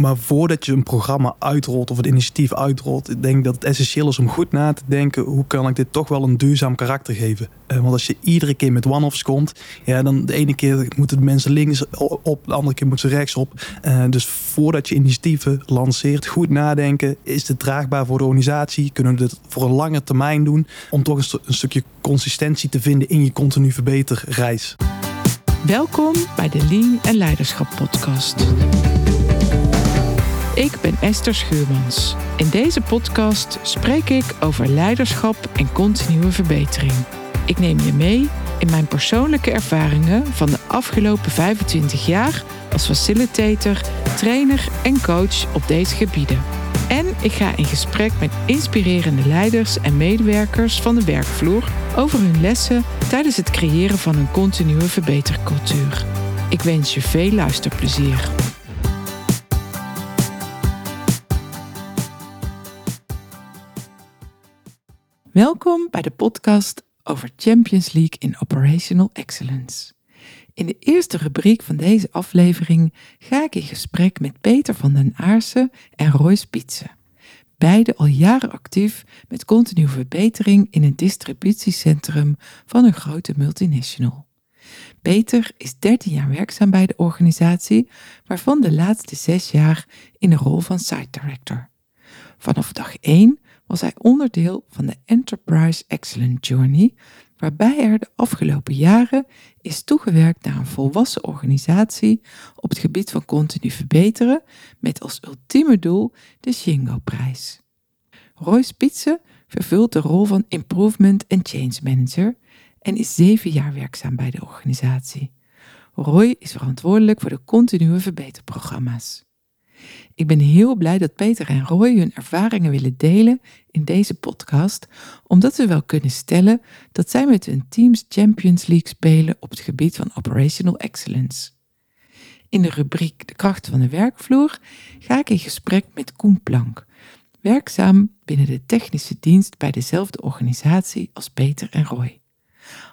Maar voordat je een programma uitrolt of het initiatief uitrolt, ik denk dat het essentieel is om goed na te denken: hoe kan ik dit toch wel een duurzaam karakter geven? Uh, want als je iedere keer met one-offs komt, ja, dan de ene keer moeten mensen links op, de andere keer moeten ze rechts op. Uh, dus voordat je initiatieven lanceert, goed nadenken: is het draagbaar voor de organisatie? Kunnen we dit voor een lange termijn doen? Om toch een, een stukje consistentie te vinden in je continu verbeterreis. Welkom bij de Lean en Leiderschap Podcast. Ik ben Esther Schuurmans. In deze podcast spreek ik over leiderschap en continue verbetering. Ik neem je mee in mijn persoonlijke ervaringen van de afgelopen 25 jaar als facilitator, trainer en coach op deze gebieden. En ik ga in gesprek met inspirerende leiders en medewerkers van de werkvloer over hun lessen tijdens het creëren van een continue verbetercultuur. Ik wens je veel luisterplezier. Welkom bij de podcast over Champions League in Operational Excellence. In de eerste rubriek van deze aflevering ga ik in gesprek met Peter van den Aarsen en Roy Spitsen. Beide al jaren actief met continue verbetering in een distributiecentrum van een grote multinational. Peter is 13 jaar werkzaam bij de organisatie, waarvan de laatste zes jaar in de rol van site director. Vanaf dag 1 was hij onderdeel van de Enterprise Excellent Journey, waarbij er de afgelopen jaren is toegewerkt naar een volwassen organisatie op het gebied van continu verbeteren, met als ultieme doel de Shingo-prijs. Roy Spitsen vervult de rol van Improvement and Change Manager en is zeven jaar werkzaam bij de organisatie. Roy is verantwoordelijk voor de continue verbeterprogramma's. Ik ben heel blij dat Peter en Roy hun ervaringen willen delen in deze podcast, omdat we wel kunnen stellen dat zij met hun teams Champions League spelen op het gebied van operational excellence. In de rubriek De krachten van de werkvloer ga ik in gesprek met Koen Plank, werkzaam binnen de technische dienst bij dezelfde organisatie als Peter en Roy.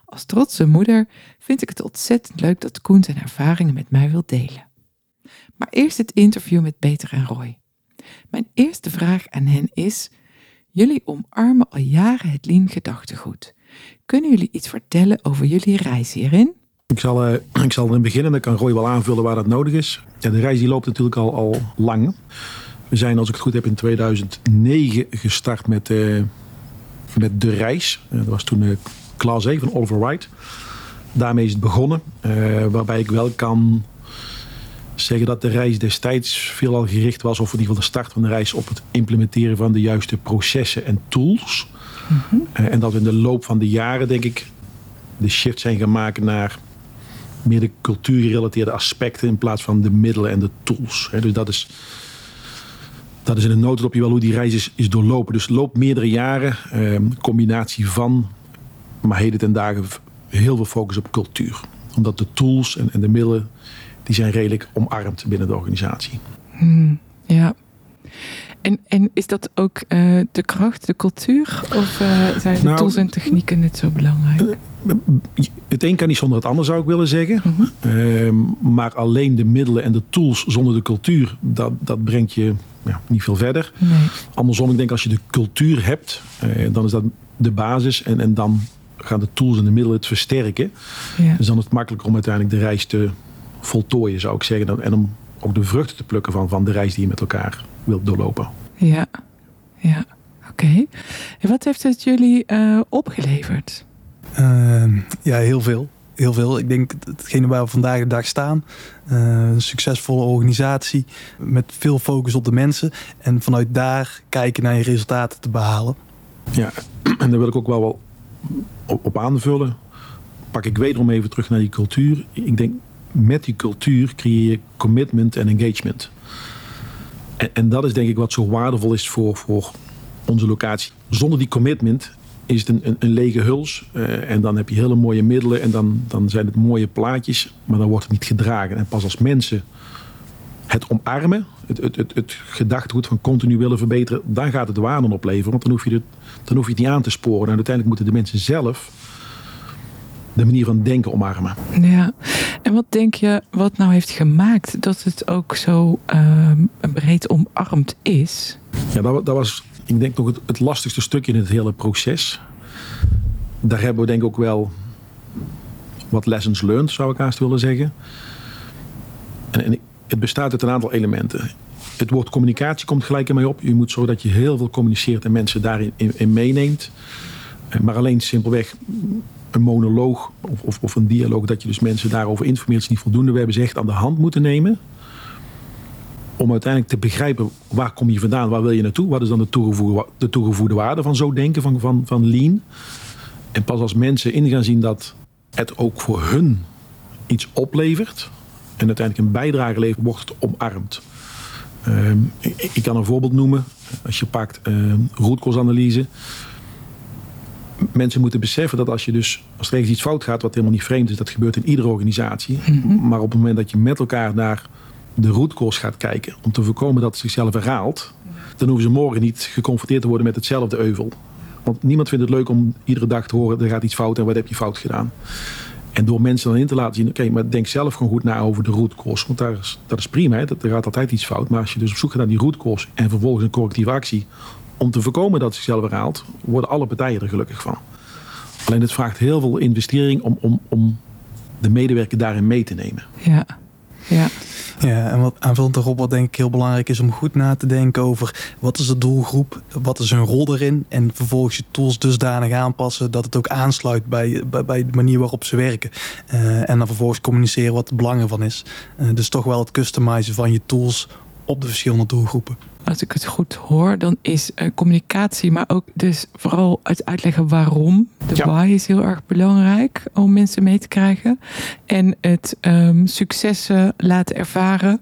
Als trotse moeder vind ik het ontzettend leuk dat Koen zijn ervaringen met mij wil delen. Maar eerst het interview met Peter en Roy. Mijn eerste vraag aan hen is: Jullie omarmen al jaren het Lean gedachtegoed. Kunnen jullie iets vertellen over jullie reis hierin? Ik zal, uh, ik zal erin beginnen, dan kan Roy wel aanvullen waar dat nodig is. De reis die loopt natuurlijk al, al lang. We zijn, als ik het goed heb, in 2009 gestart met, uh, met de reis. Uh, dat was toen uh, Class A van Oliver Wright. Daarmee is het begonnen, waarbij ik wel kan zeggen dat de reis destijds veelal gericht was, of in ieder geval de start van de reis, op het implementeren van de juiste processen en tools. Mhm. Eh, en dat we in de loop van de jaren, denk ik, de shift zijn gemaakt naar meer de cultuurgerelateerde aspecten in plaats van de middelen en de tools. Dus dat is, dat is in een notendopje wel hoe die reis is, is doorlopen. Dus loopt meerdere jaren, eh, combinatie van, maar heden ten dagen heel veel focus op cultuur. Omdat de tools en, en de middelen die zijn redelijk omarmd binnen de organisatie. Hmm, ja. En, en is dat ook uh, de kracht, de cultuur? Of uh, zijn de nou, tools en technieken net zo belangrijk? Uh, het een kan niet zonder het ander, zou ik willen zeggen. Mhm. maar alleen de middelen en de tools zonder de cultuur, dat, dat brengt je ja, niet veel verder. Nee. Andersom, ik denk als je de cultuur hebt, dan is dat de basis. En, en dan gaan de tools en de middelen het versterken. Ja. Dus dan is het makkelijker om uiteindelijk de reis te voltooien, zou ik zeggen. En om ook de vruchten te plukken van, van de reis die je met elkaar wilt doorlopen. Ja, ja. Oké. En wat heeft het jullie uh, opgeleverd? Uh, ja, heel veel. Heel veel. Ik denk hetgene waar we vandaag de dag staan. Uh, een succesvolle organisatie met veel focus op de mensen. En vanuit daar kijken naar je resultaten te behalen. Ja, en daar wil ik ook wel, wel op, op aanvullen. Pak ik wederom even terug naar die cultuur. Ik denk met die cultuur creëer je commitment en engagement. En, en, dat is denk ik wat zo waardevol is voor, voor onze locatie. Zonder die commitment is het een, een, een lege huls. Uh, en dan heb je hele mooie middelen en dan, dan zijn het mooie plaatjes. Maar dan wordt het niet gedragen. En pas als mensen het omarmen, het, het, het, gedachtegoed van continu willen verbeteren, dan gaat het waarde opleveren. Want dan hoef je het, dan hoef je het niet aan te sporen. En uiteindelijk moeten de mensen zelf de manier van denken omarmen. Ja, En wat denk je wat nou heeft gemaakt dat het ook zo ehm, breed omarmd is? Ja, dat, dat was, ik denk, nog het, lastigste stukje in het hele proces. Daar hebben we denk ik ook wel wat lessons learned, zou ik haast willen zeggen. En, en het bestaat uit een aantal elementen. Het woord communicatie komt gelijk in mij op. Je moet zorgen dat je heel veel communiceert en mensen daarin in, in meeneemt. Eh, Maar alleen simpelweg een monoloog of, of, of een dialoog, dat je dus mensen daarover informeert, is niet voldoende. We hebben ze echt aan de hand moeten nemen. Om uiteindelijk te begrijpen waar kom je vandaan, waar wil je naartoe, wat is dan de toegevoegde, de toegevoegde waarde van zo denken, van, van, van lean. En pas als mensen in gaan zien dat het ook voor hun iets oplevert en uiteindelijk een bijdrage levert, wordt het omarmd. Ehm, ik, kan een voorbeeld noemen. Als je pakt ehm rootkoolsanalyse. Mensen moeten beseffen dat als je dus als er ergens iets fout gaat, wat helemaal niet vreemd is, dat gebeurt in iedere organisatie. Maar op het moment dat je met elkaar naar de rootkoos gaat kijken om te voorkomen dat het zichzelf herhaalt, dan hoeven ze morgen niet geconfronteerd te worden met hetzelfde euvel. Want niemand vindt het leuk om iedere dag te horen er gaat iets fout en wat heb je fout gedaan. En door mensen dan in te laten zien, oké, maar denk zelf gewoon goed na over de rootkoos. Want daar is, dat is prima, hè, dat, er gaat altijd iets fout. Maar als je dus op zoek gaat naar die rootkoos en vervolgens een correctieve actie om te voorkomen dat het zichzelf herhaalt, worden alle partijen er gelukkig van. Alleen het vraagt heel veel investering om, om, om de medewerker daarin mee te nemen. Ja, ja. Ja, en wat aanvullend daarop wat denk ik heel belangrijk is om goed na te denken over wat is de doelgroep, wat is hun rol erin en vervolgens je tools dusdanig aanpassen dat het ook aansluit bij, bij, bij de manier waarop ze werken. Eh, en dan vervolgens communiceren wat het belang ervan is. Eh, dus toch wel het customizen van je tools op de verschillende doelgroepen. Als ik het goed hoor, dan is eh, communicatie, maar ook dus vooral het uitleggen waarom. De Ja. why is heel erg belangrijk om mensen mee te krijgen. En het ehm, successen laten ervaren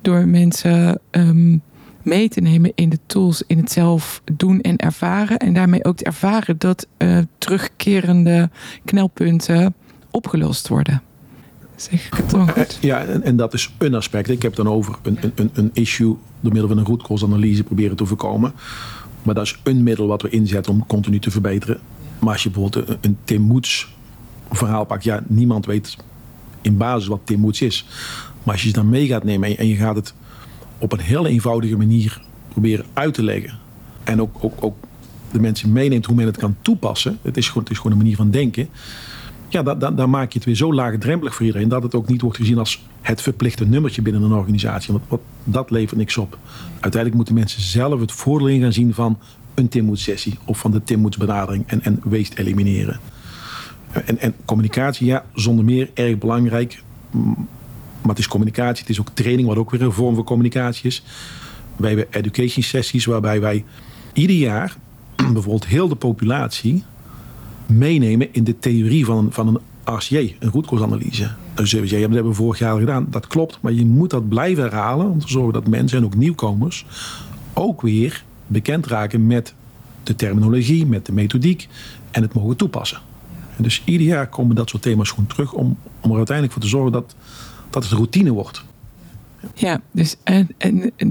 door mensen ehm, mee te nemen in de tools, in het zelf doen en ervaren. En daarmee ook te ervaren dat eh, terugkerende knelpunten opgelost worden. Zeg ik het dan Eh, goed? Ja, en, en dat is een aspect. Ik heb het dan over een, een- een, een issue door middel van een rootkoolsanalyse proberen te voorkomen. Maar dat is een middel wat we inzetten om continu te verbeteren. Maar als je bijvoorbeeld een, een Tim Moets verhaal pakt, ja, niemand weet in basis wat Tim Moets is. Maar als je ze dan mee gaat nemen en je, en je gaat het op een heel eenvoudige manier proberen uit te leggen. En ook, ook, ook de mensen meeneemt hoe men het kan toepassen. Het is gewoon, het is gewoon een manier van denken. Ja, dan, maak je het weer zo laagdrempelig voor iedereen dat het ook niet wordt gezien als het verplichte nummertje binnen een organisatie. Want wat, dat levert niks op. Uiteindelijk moeten mensen zelf het voordeel in gaan zien van een Timmoet sessie of van de Timmoets benadering en, en waste elimineren. En, en communicatie, ja, zonder meer erg belangrijk. Maar het is communicatie, het is ook training, wat ook weer een vorm van communicatie is. Wij hebben education sessies waarbij wij ieder jaar bijvoorbeeld heel de populatie meenemen in de theorie van een, van een RCA, een dat hebben we vorig jaar gedaan. Dat klopt, maar je moet dat blijven herhalen om te zorgen dat mensen en ook nieuwkomers ook weer bekend raken met de terminologie, met de methodiek en het mogen toepassen. En dus ieder jaar komen dat soort thema's gewoon terug om, om er uiteindelijk voor te zorgen dat, dat het routine wordt. Ja, dus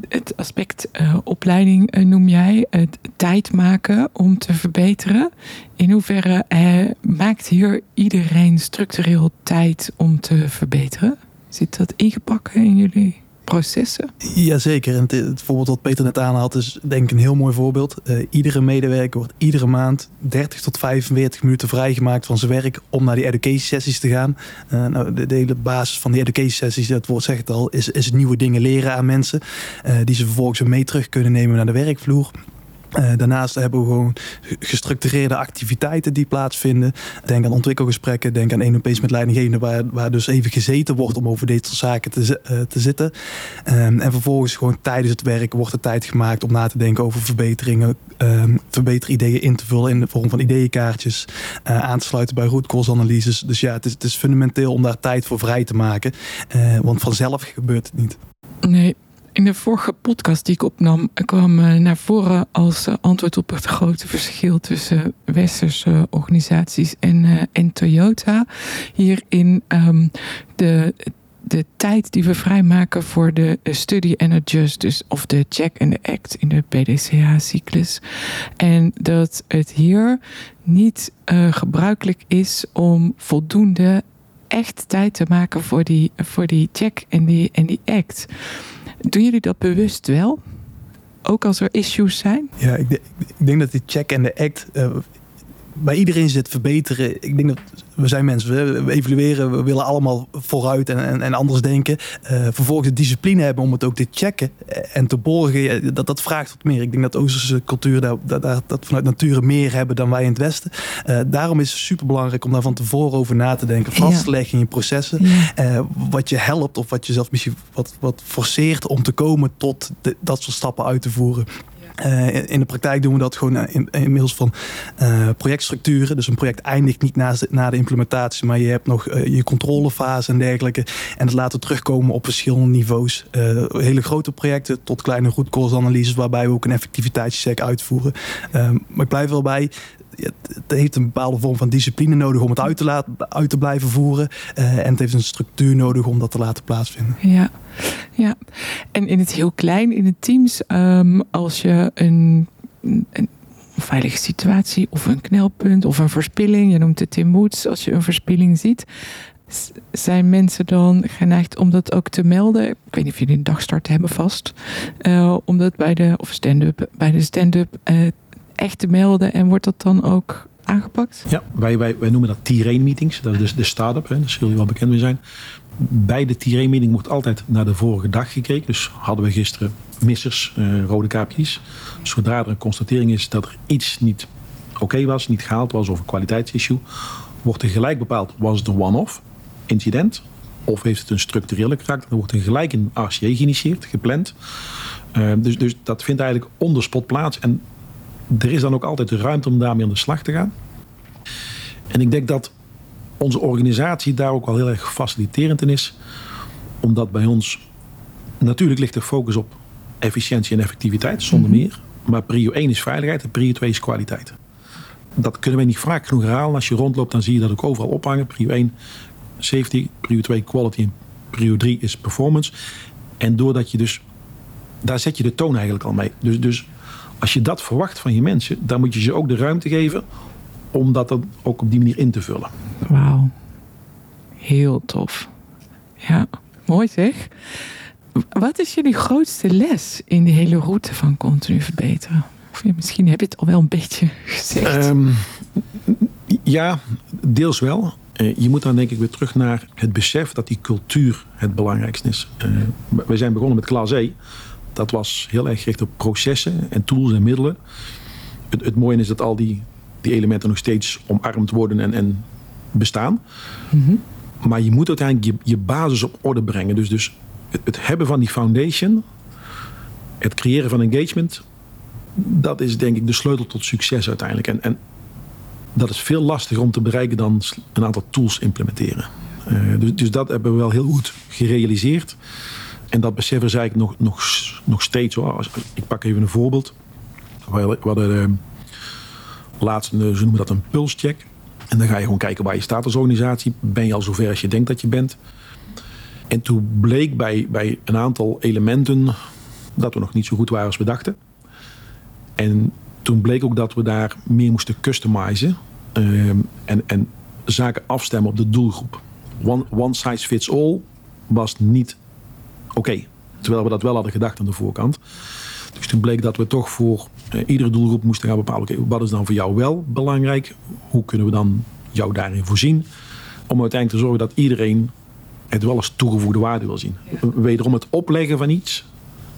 het aspect eh, opleiding eh, noem jij, het tijd maken om te verbeteren. In hoeverre eh, maakt hier iedereen structureel tijd om te verbeteren? Zit dat ingepakt in jullie processen? Jazeker. En het, voorbeeld wat Peter net aanhaalt is denk ik een heel mooi voorbeeld. Eh, iedere medewerker wordt iedere maand 30 tot 45 minuten vrijgemaakt van zijn werk om naar die education sessies te gaan. Eh, nou, de, hele basis van die education sessies, dat woord zegt het al, is, is nieuwe dingen leren aan mensen. eh, die ze vervolgens mee terug kunnen nemen naar de werkvloer. Eh, daarnaast hebben we gewoon gestructureerde activiteiten die plaatsvinden. Denk aan ontwikkelgesprekken, denk aan één op met leidinggevenden waar, waar dus even gezeten wordt om over dit soort zaken te, eh, te zitten. Ehm, en vervolgens gewoon tijdens het werk wordt er tijd gemaakt om na te denken over verbeteringen, ehm verbeterideeën in te vullen in de vorm van ideeënkaartjes, eh, aan te sluiten bij root cause analyses. Dus ja, het is, het is fundamenteel om daar tijd voor vrij te maken, want vanzelf gebeurt het niet. Nee. In de vorige podcast die ik opnam kwam eh, naar voren als eh, antwoord op het grote verschil tussen westerse organisaties en, eh, en Toyota. Hierin ehm, de, de tijd die we vrijmaken voor de study and adjust, dus of de check and the act in de PDCA-cyclus. En dat het hier niet eh, gebruikelijk is om voldoende echt tijd te maken voor die, voor die check en die, en die act. Doen jullie dat bewust wel? Ook als er issues zijn? Ja, ik, ik denk dat die check en de act uh, bij iedereen zit verbeteren. Ik denk dat we zijn mensen, we evalueren, we willen allemaal vooruit en, en, en anders denken. Uh, vervolgens de discipline hebben om het ook te checken en te borgen, dat, dat vraagt wat meer. Ik denk dat de Oosterse cultuur dat, dat, dat vanuit nature meer hebben dan wij in het Westen. Uh, daarom is het super belangrijk om daar van tevoren over na te denken, vast te leggen in je processen. Ja. Uh, wat je helpt of wat je zelf misschien wat, wat forceert om te komen tot de, dat soort stappen uit te voeren. Uh, in de praktijk doen we dat gewoon in, inmiddels van projectstructuren. Dus een project eindigt niet na, na de implementatie, maar je hebt nog je controlefase en dergelijke. En dat laten terugkomen op verschillende niveaus. hele grote projecten tot kleine rootcause-analyses, waarbij we ook een effectiviteitscheck uitvoeren. maar ik blijf wel bij het heeft een bepaalde vorm van discipline nodig om het uit te, laten, uit te blijven voeren. Uh, en het heeft een structuur nodig om dat te laten plaatsvinden. Ja, ja. en in het heel klein, in het teams, um, als je een, een veilige situatie of een knelpunt of een verspilling, je noemt het Tim Moods, als je een verspilling ziet, zijn mensen dan geneigd om dat ook te melden? Ik weet niet of jullie een dagstart hebben vast. Uh, om dat bij de, of stand-up, bij de stand-up uh, echt te melden en wordt dat dan ook aangepakt? Ja, wij, wij, wij noemen dat T-Rain meetings. Dat is dus de start-up, hè, daar zullen jullie wel bekend mee zijn. Bij de T-Rain meeting wordt altijd naar de vorige dag gekeken. Dus hadden we gisteren missers, uh, rode kaapjes. Zodra er een constatering is dat er iets niet oké okay was, niet gehaald was of een kwaliteitsissue, wordt er gelijk bepaald, was het een one-off incident of heeft het een structurele karakter. Dan wordt er gelijk een RCA geïnitieerd, gepland. Uh, dus, dus dat vindt eigenlijk onder spot plaats. En er is dan ook altijd ruimte om daarmee aan de slag te gaan. En ik denk dat onze organisatie daar ook wel heel erg faciliterend in is. Omdat bij ons natuurlijk ligt de focus op efficiëntie en effectiviteit, zonder mm -hmm. meer. Maar prio 1 is veiligheid en prio 2 is kwaliteit. Dat kunnen wij niet vaak genoeg herhalen. Als je rondloopt, dan zie je dat ook overal ophangen. Prio 1 safety, prio 2 quality en prio 3 is performance. En doordat je dus, daar zet je de toon eigenlijk al mee. Dus, dus als je dat verwacht van je mensen, dan moet je ze ook de ruimte geven om dat dan ook op die manier in te vullen. Wauw. Heel tof. Ja, mooi zeg. Wat is jullie grootste les in de hele route van continu verbeteren? Of misschien heb je het al wel een beetje gezegd. Um, ja, deels wel. Uh, je moet dan denk ik weer terug naar het besef dat die cultuur het belangrijkste is. Uh, we zijn begonnen met klas E dat was heel erg gericht op processen en tools en middelen. Het, het mooie is dat al die, die elementen nog steeds omarmd worden en, en bestaan. Mm -hmm. Maar je moet uiteindelijk je, je basis op orde brengen. Dus, dus het, het hebben van die foundation, het creëren van engagement, dat is denk ik de sleutel tot succes uiteindelijk. En, en dat is veel lastiger om te bereiken dan een aantal tools implementeren. Uh, dus, dus dat hebben we wel heel goed gerealiseerd. En dat beseffen ze eigenlijk nog, nog, nog steeds. Hoor. Ik pak even een voorbeeld. We hadden uh, laatst, ze noemen dat een pulscheck. En dan ga je gewoon kijken waar je staat als organisatie. Ben je al zover als je denkt dat je bent? En toen bleek bij, bij een aantal elementen dat we nog niet zo goed waren als we dachten. En toen bleek ook dat we daar meer moesten customizen. Uh, en, en zaken afstemmen op de doelgroep. One size fits all was niet oké. Terwijl we dat wel hadden gedacht aan de voorkant. Dus toen bleek dat we toch voor eh, iedere doelgroep moesten gaan bepalen: oké, wat is dan voor jou wel belangrijk? Hoe kunnen we dan jou daarin voorzien? Om uiteindelijk te zorgen dat iedereen het wel als toegevoegde waarde wil zien. Ja. Wederom het opleggen van iets,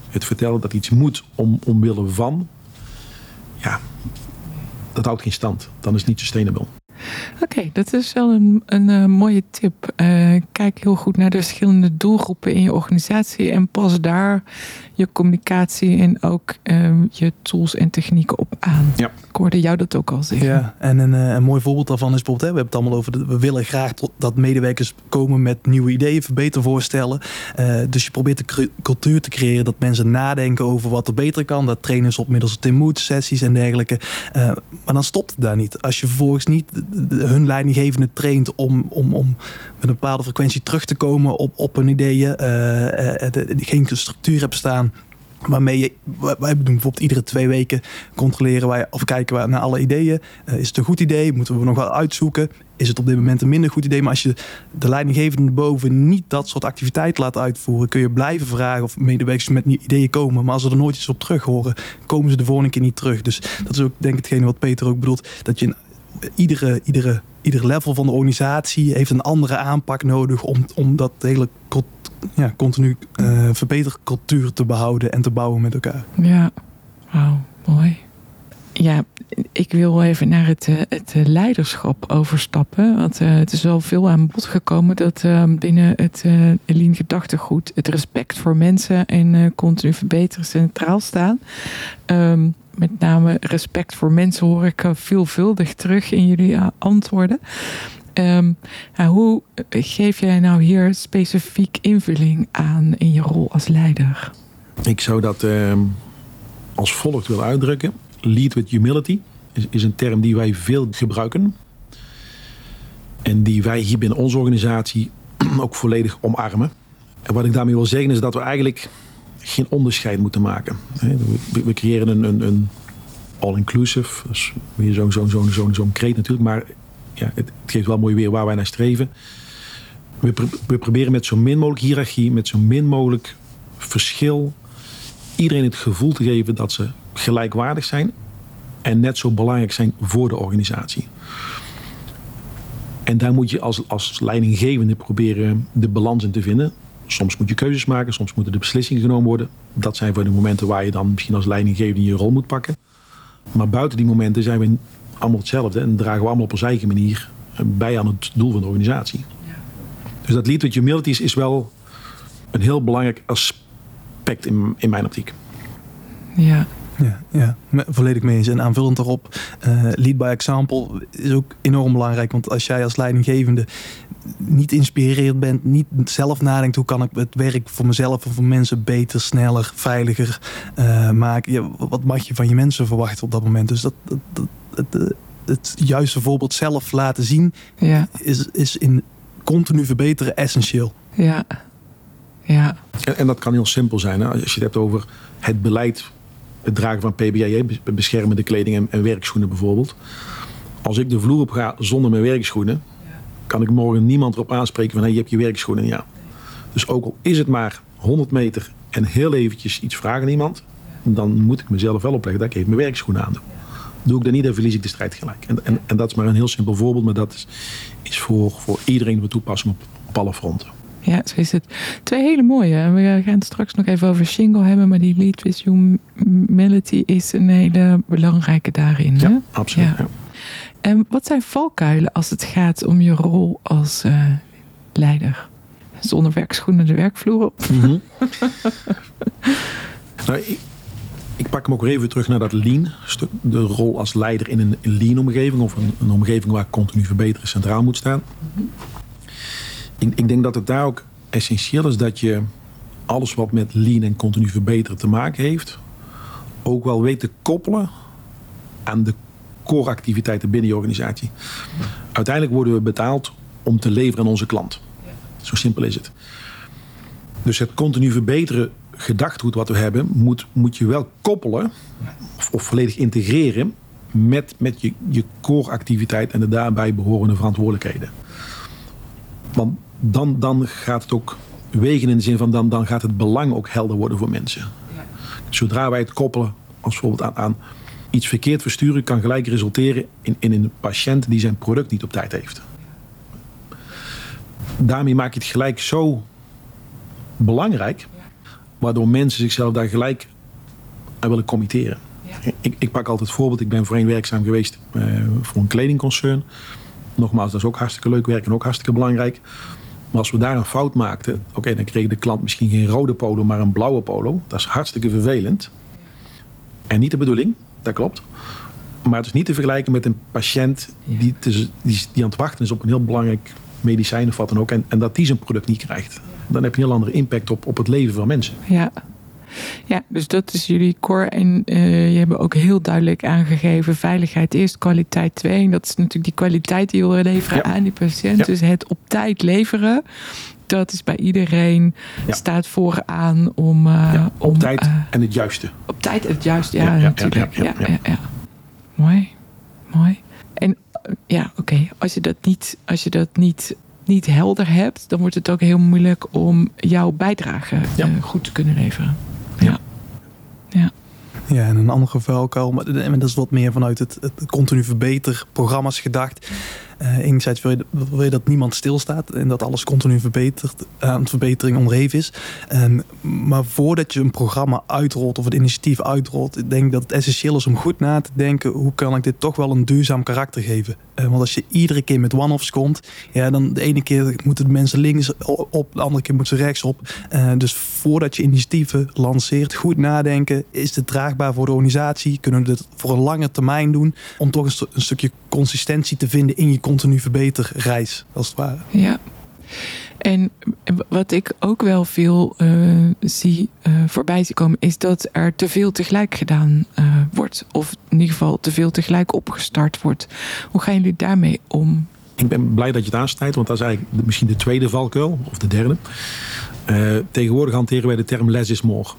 het vertellen dat iets moet om, omwille van, ja, dat houdt geen stand. Dan is het niet sustainable. Oké, okay, dat is wel een, een uh, mooie tip. Uh, kijk heel goed naar de verschillende doelgroepen in je organisatie en pas daar je communicatie en ook um, je tools en technieken op aan. Ja. Ik hoorde jou dat ook al zeggen. Ja, en een, uh, een mooi voorbeeld daarvan is bijvoorbeeld, hè, we hebben het allemaal over, de, we willen graag dat medewerkers komen met nieuwe ideeën, verbetervoorstellen. dus je probeert de cultuur te creëren dat mensen nadenken over wat er beter kan. Dat trainers op middels Tim Mood sessies en dergelijke. maar dan stopt het daar niet. Als je vervolgens niet hun leidinggevende traint om, om, om met een bepaalde frequentie terug te komen op, op hun ideeën, uh, uh, de, geen structuur hebt staan. Waarmee je, wij doen bijvoorbeeld iedere twee weken controleren wij of kijken we naar alle ideeën. Uh, is het een goed idee? Moeten we nog wel uitzoeken? Is het op dit moment een minder goed idee? Maar als je de leidinggevende boven niet dat soort activiteiten laat uitvoeren, kun je blijven vragen of medewerkers met nieuwe ideeën komen. Maar als ze er nooit iets op terug horen, komen ze de volgende keer niet terug. Dus dat is ook denk ik hetgene wat Peter ook bedoelt. Dat je in iedere, iedere, ieder level van de organisatie heeft een andere aanpak nodig om, om dat hele ja, continu uh, verbetercultuur te behouden en te bouwen met elkaar. Ja, wauw, mooi. Ja, ik wil even naar het, eh, het leiderschap overstappen. Want uh, het is wel veel aan bod gekomen dat uh, binnen het uh, gedachtegoed het respect voor mensen en continu verbeteren centraal staan. Um, met name respect voor mensen hoor ik veelvuldig terug in jullie antwoorden. Um, hoe geef jij nou hier specifiek invulling aan in je rol als leider? Ik zou dat als volgt willen uitdrukken. Lead with humility is, een term die wij veel gebruiken. En die wij hier binnen onze organisatie ook volledig omarmen. En wat ik daarmee wil zeggen is dat we eigenlijk geen onderscheid moeten maken. We, creëren een, een, een all-inclusive, is weer zo'n zo, zo, zo, zo kreet natuurlijk, maar ja, het, geeft wel mooi weer waar wij naar streven. We, we proberen met zo min mogelijk hiërarchie, met zo min mogelijk verschil, iedereen het gevoel te geven dat ze gelijkwaardig zijn en net zo belangrijk zijn voor de organisatie. En daar moet je als, als leidinggevende proberen de balans in te vinden. Soms moet je keuzes maken, soms moeten de beslissingen genomen worden. Dat zijn voor de momenten waar je dan misschien als leidinggevende je rol moet pakken. Maar buiten die momenten zijn we allemaal hetzelfde en dragen we allemaal op onze eigen manier bij aan het doel van de organisatie. Ja. Dus dat lead with humility is, is wel een heel belangrijk aspect in, in mijn optiek. Ja, ja, ja, volledig mee eens. En aanvullend daarop, uh, lead by example is ook enorm belangrijk. Want als jij als leidinggevende niet inspireerd bent, niet zelf nadenkt hoe kan ik het werk voor mezelf en voor mensen beter, sneller, veiliger uh, maken. Ja, wat mag je van je mensen verwachten op dat moment? Dus dat, dat, dat het, het, juiste voorbeeld zelf laten zien ja. is, is in continu verbeteren essentieel. Ja. Ja. En, en dat kan heel simpel zijn. Hè? Als je het hebt over het beleid het dragen van PBAE, beschermende kleding en, en, werkschoenen bijvoorbeeld. Als ik de vloer op ga zonder mijn werkschoenen, kan ik morgen niemand erop aanspreken van hey, je hebt je werkschoenen aan. Dus ook al is het maar 100 meter en heel eventjes iets vragen aan iemand, dan moet ik mezelf wel opleggen dat ik even mijn werkschoenen aan doe. Doe ik dat niet, dan verlies ik de strijd gelijk. En, en, en dat is maar een heel simpel voorbeeld, maar dat is, is voor, voor iedereen van toepassing op, op alle fronten. Ja, zo is het. Twee hele mooie. We gaan het straks nog even over Shingle hebben, maar die Lead with Humility is een hele belangrijke daarin. Ja, absoluut. Ja. En wat zijn valkuilen als het gaat om je rol als uh, leider? Zonder werkschoenen de werkvloer op. Mm -hmm. nou, ik, ik, pak hem ook even terug naar dat lean stuk. De rol als leider in een lean omgeving of een, een omgeving waar continu verbeteren centraal moet staan. Mm ik, ik denk dat het daar ook essentieel is dat je alles wat met lean en continu verbeteren te maken heeft, ook wel weet te koppelen aan de core activiteiten binnen je organisatie. Uiteindelijk worden we betaald om te leveren aan onze klant. Zo simpel is het. Dus het continu verbeteren gedachtgoed wat we hebben, moet, moet je wel koppelen of, of volledig integreren met, met je, je core activiteit en de daarbij behorende verantwoordelijkheden. Want dan, dan gaat het ook wegen in de zin van dan, dan gaat het belang ook helder worden voor mensen. Ja. Zodra wij het koppelen als bijvoorbeeld aan, aan iets verkeerd versturen, kan gelijk resulteren in, in een patiënt die zijn product niet op tijd heeft. Daarmee maak je het gelijk zo belangrijk, waardoor mensen zichzelf daar gelijk aan willen committeren. Ik, ik, pak altijd het voorbeeld, ik ben voorheen werkzaam geweest uh, voor een kledingconcern. Nogmaals, dat is ook hartstikke leuk werk en ook hartstikke belangrijk. Maar als we daar een fout maakten, oké, dan kreeg de klant misschien geen rode polo, maar een blauwe polo. Dat is hartstikke vervelend. En niet de bedoeling, dat klopt. Maar het is niet te vergelijken met een patiënt die, die, die aan het wachten is op een heel belangrijk medicijn of wat dan ook. En, en dat die zijn product niet krijgt. Dan heb je een heel andere impact op, op het leven van mensen. Ja, ja, dus dat is jullie core. En uh, je hebt ook heel duidelijk aangegeven: veiligheid eerst, kwaliteit twee. En dat is natuurlijk die kwaliteit die je wil leveren aan die patiënt. Dus het op tijd leveren dat is bij iedereen. Ja. Staat vooraan om... eh, op om, tijd eh, en het juiste. op tijd het juist, ja, natuurlijk. Ja, ja. Mooi, mooi. En ja, oké, als je dat, niet, als je dat niet, niet helder hebt, dan wordt het ook heel moeilijk om jouw bijdrage Ja. goed te kunnen leveren. Ja. Ja. En een andere valkuil, maar dat is wat meer vanuit het, het continu verbeter programma's gedacht. Eh enerzijds wil je, wil je dat niemand stilstaat en dat alles continu verbetert, aan verbetering onderhevig is. En, maar voordat je een programma uitrolt of een initiatief uitrolt, ik denk dat het essentieel is om goed na te denken hoe kan ik dit toch wel een duurzaam karakter geven. Eh, want als je iedere keer met one-offs komt, ja, dan de ene keer moeten de mensen links op, de andere keer moeten ze rechts op. Eh, dus voordat je initiatieven lanceert, goed nadenken. Is dit draagbaar voor de organisatie? Kunnen we dit voor een lange termijn doen? Om toch een stukje consistentie te vinden in je continu verbeterreis, als het ware. Ja. En wat ik ook wel veel eh, zie eh, voorbij zien komen, is dat er te veel tegelijk gedaan eh, wordt. Of in ieder geval te veel tegelijk opgestart wordt. Hoe gaan jullie daarmee om? Ik ben blij dat je het aansnijdt, want dat is eigenlijk misschien de tweede valkuil, of de derde. Eh, tegenwoordig hanteren wij de term less is more.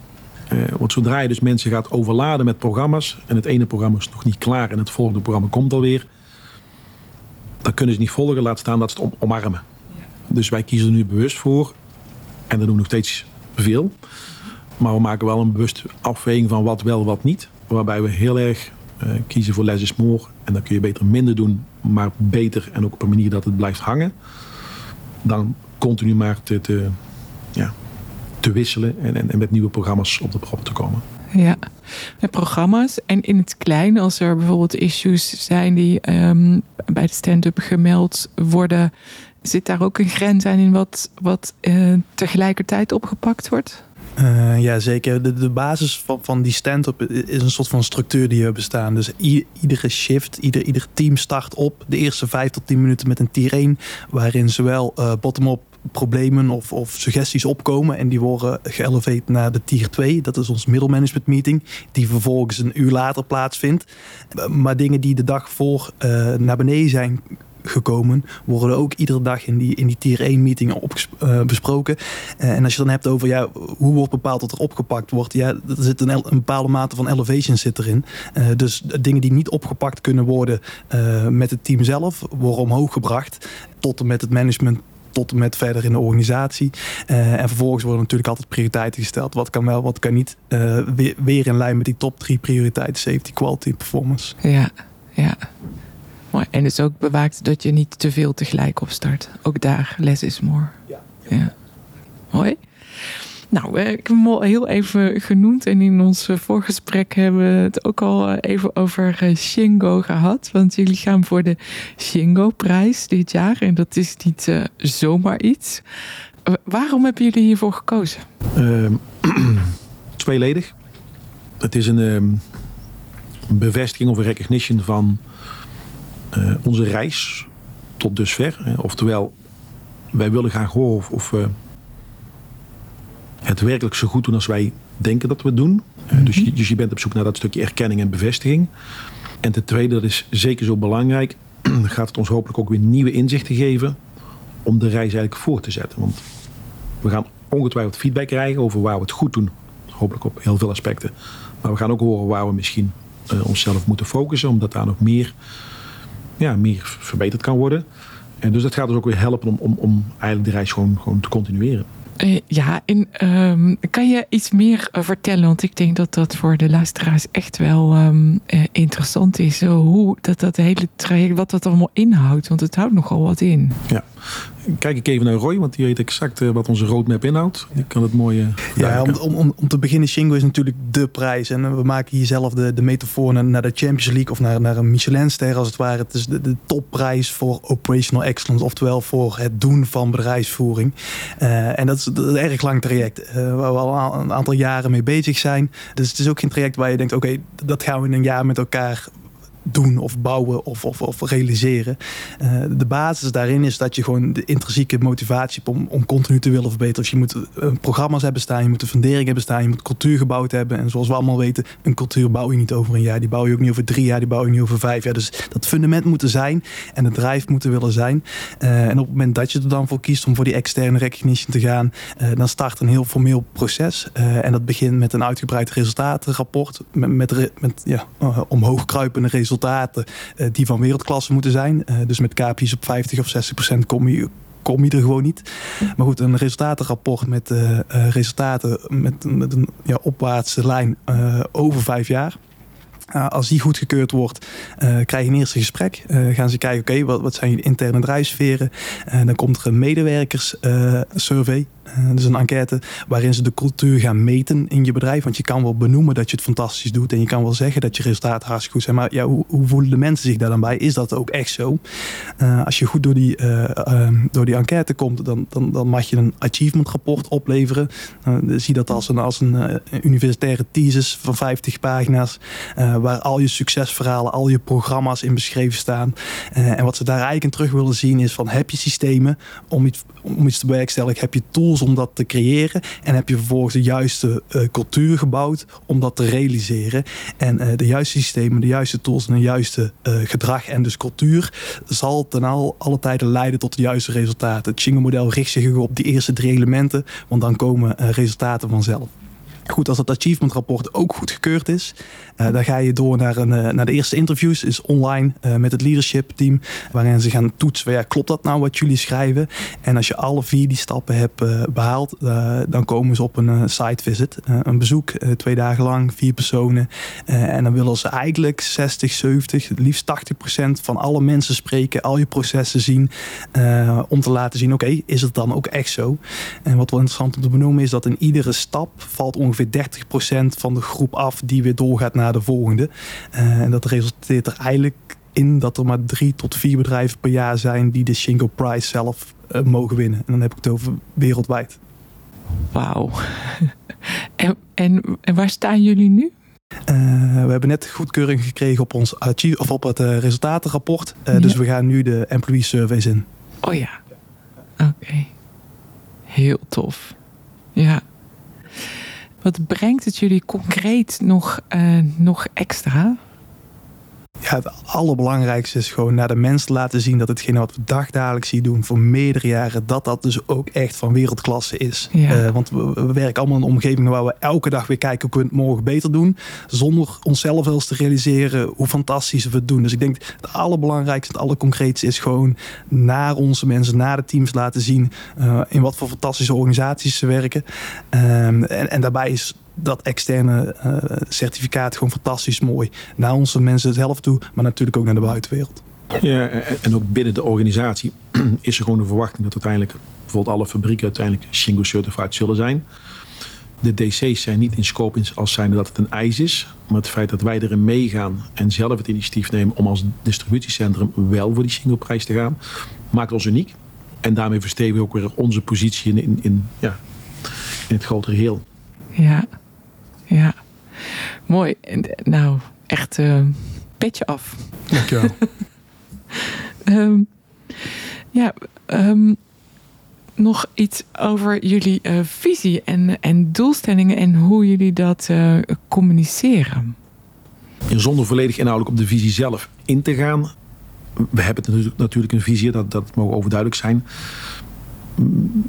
Eh, want zodra je dus mensen gaat overladen met programma's en het ene programma is nog niet klaar en het volgende programma komt alweer, dan kunnen ze niet volgen, laat staan dat ze het om- omarmen. Dus wij kiezen er nu bewust voor en dat doen we nog steeds veel. Maar we maken wel een bewuste afweging van wat wel, wat niet. Waarbij we heel erg eh, kiezen voor less is more. En dan kun je beter minder doen, maar beter en ook op een manier dat het blijft hangen. Dan continu maar te, te, ja, te wisselen en, en, en met nieuwe programma's op de proppen te komen. Ja, met programma's. En in het klein, als er bijvoorbeeld issues zijn die ehm, bij de stand-up gemeld worden, zit daar ook een grens aan in wat, wat eh, tegelijkertijd opgepakt wordt? Eh, ja, zeker. De, de basis van, van die stand-up is een soort van structuur die we bestaan. Dus iedere shift, ieder, ieder team start op de eerste vijf tot tien minuten met een tier 1, waarin zowel eh, bottom-up problemen of, of suggesties opkomen en die worden geëleveerd naar de tier 2. Dat is ons middelmanagement meeting, die vervolgens een uur later plaatsvindt. Maar dingen die de dag voor eh, naar beneden zijn gekomen, worden ook iedere dag in die, in die tier 1 meeting opges- eh, besproken. Eh, en als je dan hebt over ja, hoe wordt bepaald dat er opgepakt wordt, ja, er zit een, bepaalde mate van elevation zit erin. Dus dingen die niet opgepakt kunnen worden met het team zelf, worden omhoog gebracht tot en met het management. Tot en met verder in de organisatie. Eh, en vervolgens worden natuurlijk altijd prioriteiten gesteld. Wat kan wel, wat kan niet. Eh, weer, weer in lijn met die top drie prioriteiten: safety, quality, performance. Ja, ja. Mooi. En dus ook bewaakt dat je niet te veel tegelijk opstart. Ook daar, less is more. Ja. ja. Mooi. Nou, eh, ik heb hem al heel even genoemd. En in ons eh, voorgesprek hebben we het ook al eh, even over Shingo gehad. Want jullie gaan voor de Shingo-prijs dit jaar. En dat is niet zomaar iets. Waarom hebben jullie hiervoor gekozen? Ehm, tweeledig. Het is een ehm, bevestiging of een recognition van onze reis tot dusver. Oftewel, wij willen graag horen of, of we het werkelijk zo goed doen als wij denken dat we het doen. Eh, dus, je, dus je bent op zoek naar dat stukje erkenning en bevestiging. En ten tweede, dat is zeker zo belangrijk, gaat het ons hopelijk ook weer nieuwe inzichten geven om de reis eigenlijk voor te zetten. Want we gaan ongetwijfeld feedback krijgen over waar we het goed doen. Hopelijk op heel veel aspecten. Maar we gaan ook horen waar we misschien eh, onszelf moeten focussen. Omdat daar nog meer, ja, meer verbeterd kan worden. En dus dat gaat ons ook weer helpen om, om, om eigenlijk de reis gewoon, gewoon te continueren. Eh, ja, en ehm, kan je iets meer eh, vertellen? Want ik denk dat dat voor de luisteraars echt wel ehm, eh, interessant is. Hoe dat, dat hele traject, wat dat allemaal inhoudt. Want het houdt nogal wat in. Kijk ik even naar Roy, want die weet exact eh, wat onze roadmap inhoudt. Die kan het mooie. Ja, om, om, om, te beginnen, Shingo is natuurlijk de prijs. En eh, we maken hier zelf de, de metafoor naar, naar de Champions League of naar, naar een Michelinster als het ware. Het is de, de topprijs voor operational excellence, oftewel voor het doen van bedrijfsvoering. Eh, en dat is, een erg lang traject, eh, waar we al een aantal jaren mee bezig zijn. Dus het is ook geen traject waar je denkt, oké, dat gaan we in een jaar met elkaar doen of bouwen of, of, of realiseren. Uh, de basis daarin is dat je gewoon de intrinsieke motivatie hebt om, om continu te willen verbeteren. Dus je moet uh, programma's hebben staan, je moet een fundering hebben staan, je moet cultuur gebouwd hebben. En zoals we allemaal weten, een cultuur bouw je niet over een jaar, die bouw je ook niet over drie jaar, die bouw je niet over vijf jaar. Dus dat fundament moet er zijn en het drive moet er willen zijn. Uh, en op het moment dat je er dan voor kiest om voor die externe recognition te gaan, dan start een heel formeel proces. en dat begint met een uitgebreid resultatenrapport, met, met, met ja, omhoog kruipende resultaten die van wereldklasse moeten zijn. dus met KPI's op 50 of 60 procent kom je, kom je er gewoon niet. Maar goed, een resultatenrapport met uh, resultaten met, een ja, opwaartse lijn over vijf jaar. Uh, als die goedgekeurd wordt, krijg je een eerste gesprek. Gaan ze kijken, oké, wat, wat zijn je interne drijfsferen? dan komt er een medewerkerssurvey. Dus een enquête waarin ze de cultuur gaan meten in je bedrijf. Want je kan wel benoemen dat je het fantastisch doet. En je kan wel zeggen dat je resultaten hartstikke goed zijn. Maar ja, hoe, voelen de mensen zich daar dan bij? Is dat ook echt zo? als je goed door die, door die enquête komt, dan, dan, dan mag je een achievement rapport opleveren. zie dat als een, als een universitaire thesis van 50 pagina's waar al je succesverhalen, al je programma's in beschreven staan. En wat ze daar eigenlijk terug willen zien is van heb je systemen om iets, om iets te bewerkstelligen? Heb je tools om dat te creëren? En heb je vervolgens de juiste uh, cultuur gebouwd om dat te realiseren? En uh, de juiste systemen, de juiste tools en de juiste gedrag en dus cultuur zal ten al alle tijden leiden tot de juiste resultaten. Het Shingo-model richt zich op die eerste drie elementen, want dan komen resultaten vanzelf. Goed, als het achievement rapport ook goedgekeurd is, uh, dan ga je door naar, een, uh, naar de eerste interviews, is online uh, met het leadership team, waarin ze gaan toetsen, ja, klopt dat nou wat jullie schrijven? En als je alle vier die stappen hebt behaald, dan komen ze op een site visit, een bezoek, twee dagen lang, vier personen. en dan willen ze eigenlijk 60, 70, het liefst 80 procent van alle mensen spreken, al je processen zien, om te laten zien, oké, is het dan ook echt zo? En wat wel interessant om te benoemen is dat in iedere stap valt ongeveer ongeveer 30% van de groep af die weer doorgaat naar de volgende. Uh, en dat resulteert er eigenlijk in dat er maar drie tot vier bedrijven per jaar zijn die de Shingo Prize zelf uh, mogen winnen. En dan heb ik het over wereldwijd. Wauw. en, en, en waar staan jullie nu? Uh, we hebben net goedkeuring gekregen op ons of op het uh, resultatenrapport. Ja. Dus we gaan nu de employee surveys in. Oh ja. Oké. Okay. Heel tof. Ja. Wat brengt het jullie concreet nog, uh, nog extra? Ja, het allerbelangrijkste is gewoon naar de mensen laten zien dat hetgene wat we dagdagelijks zien doen voor meerdere jaren, dat dat dus ook echt van wereldklasse is. Ja. Uh, want we, we, werken allemaal in een omgeving waar we elke dag weer kijken hoe we het morgen beter doen, zonder onszelf wel eens te realiseren hoe fantastisch we het doen. Dus ik denk het allerbelangrijkste, het allerconcreetste is gewoon naar onze mensen, naar de teams laten zien uh, in wat voor fantastische organisaties ze werken. Um, en, en daarbij is dat externe uh, certificaat gewoon fantastisch mooi. Naar onze mensen zelf toe, maar natuurlijk ook naar de buitenwereld. Ja, en ook binnen de organisatie is er gewoon de verwachting dat uiteindelijk bijvoorbeeld alle fabrieken uiteindelijk Shingo certified zullen zijn. De DC's zijn niet in scope als zijnde dat het een eis is. Maar het feit dat wij erin meegaan en zelf het initiatief nemen om als distributiecentrum wel voor die Shingo prijs te gaan, maakt ons uniek. En daarmee verstevigen we ook weer onze positie in, in, in, ja, in het grotere geheel. Ja, ja. Mooi. Nou, echt uh, petje af. Dankjewel. um, ja, um, nog iets over jullie uh, visie en, en doelstellingen en hoe jullie dat uh, communiceren. Zonder volledig inhoudelijk op de visie zelf in te gaan. We hebben natuurlijk, natuurlijk een visie, dat, dat mogen overduidelijk zijn.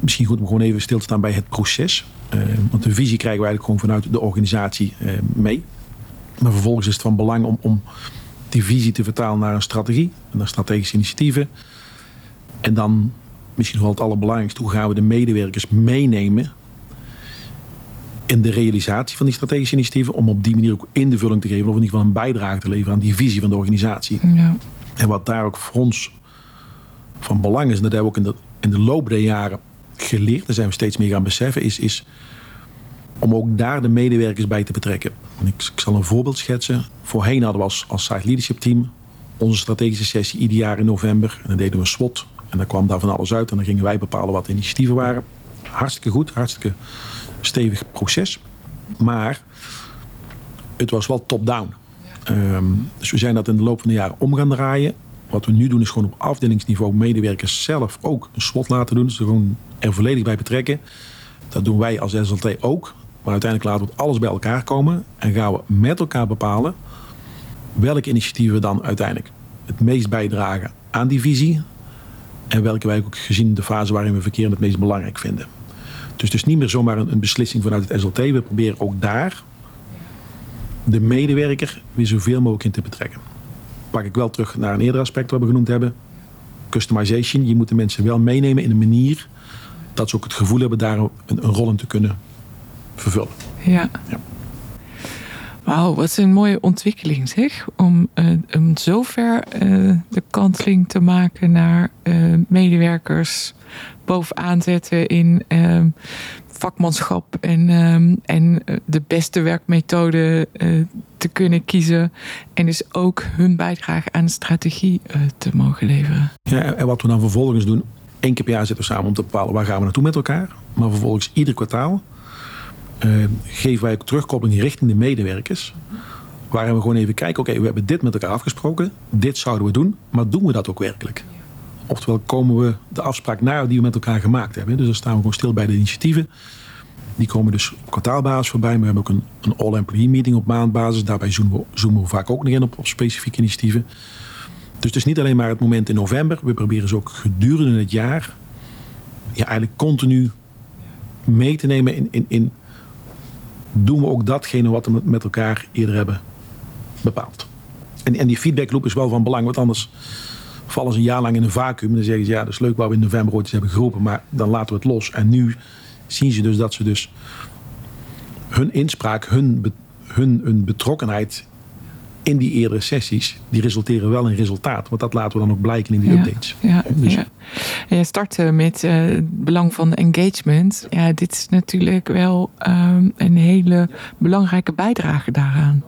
Misschien goed om gewoon even stil te staan bij het proces. Uh, want de visie krijgen we eigenlijk gewoon vanuit de organisatie uh, mee. Maar vervolgens is het van belang om, om die visie te vertalen naar een strategie, naar strategische initiatieven. En dan, misschien wel het allerbelangrijkste, hoe gaan we de medewerkers meenemen in de realisatie van die strategische initiatieven, om op die manier ook invulling te geven, of in ieder geval een bijdrage te leveren aan die visie van de organisatie. Ja. En wat daar ook voor ons van belang is, en dat hebben we ook in de, in de loop der jaren geleerd, daar zijn we steeds meer gaan beseffen, is, is om ook daar de medewerkers bij te betrekken. En ik, ik, zal een voorbeeld schetsen. Voorheen hadden we als, als site leadership team onze strategische sessie ieder jaar in november. En dan deden we een SWOT. En dan kwam daar van alles uit. En dan gingen wij bepalen wat de initiatieven waren. Hartstikke goed, hartstikke stevig proces. Maar het was wel top-down. Ehm, dus we zijn dat in de loop van de jaren om gaan draaien. Wat we nu doen is gewoon op afdelingsniveau medewerkers zelf ook een slot laten doen. Dus er gewoon er volledig bij betrekken. Dat doen wij als SLT ook. Maar uiteindelijk laten we alles bij elkaar komen. En gaan we met elkaar bepalen welke initiatieven dan uiteindelijk het meest bijdragen aan die visie. En welke wij ook gezien de fase waarin we verkeren het meest belangrijk vinden. Dus het is niet meer zomaar een beslissing vanuit het SLT. We proberen ook daar de medewerker weer zoveel mogelijk in te betrekken. Pak ik wel terug naar een eerder aspect wat we genoemd hebben. Customization. Je moet de mensen wel meenemen in een manier dat ze ook het gevoel hebben daar een, een rol in te kunnen vervullen. Ja. Ja. Wauw, wat een mooie ontwikkeling zeg. Om, uh, om zover uh, de kanteling te maken naar uh, medewerkers bovenaan zetten in vakmanschap en, um, en de beste werkmethode te kunnen kiezen. En dus ook hun bijdrage aan de strategie te mogen leveren. Ja, en wat we dan vervolgens doen, één keer per jaar zitten we samen om te bepalen waar gaan we naartoe met elkaar. Maar vervolgens ieder kwartaal uh, geven wij ook terugkoppeling richting de medewerkers. Waarin we gewoon even kijken, oké, we hebben dit met elkaar afgesproken. Dit zouden we doen, maar doen we dat ook werkelijk? Oftewel komen we de afspraak na die we met elkaar gemaakt hebben. Dus dan staan we gewoon stil bij de initiatieven. Die komen dus op kwartaalbasis voorbij. Maar we hebben ook een, een all-employee meeting op maandbasis. Daarbij zoomen we, vaak ook nog in op, op specifieke initiatieven. Dus het is niet alleen maar het moment in november. We proberen ze ook gedurende het jaar ja, eigenlijk continu mee te nemen in, in, in doen we ook datgene wat we met elkaar eerder hebben bepaald. En, en die feedbackloop is wel van belang, want anders vallen ze een jaar lang in een vacuüm. Dan zeggen ze, ja, dat is leuk wat we in november ooit eens hebben geroepen, maar dan laten we het los. En nu zien ze dus dat ze dus hun inspraak, hun, hun, hun betrokkenheid in die eerdere sessies, die resulteren wel in resultaat. Want dat laten we dan ook blijken in die ja, updates. Ja, dus. ja. En je startte met uh, het belang van engagement. Ja, dit is natuurlijk wel um, een hele belangrijke bijdrage daaraan.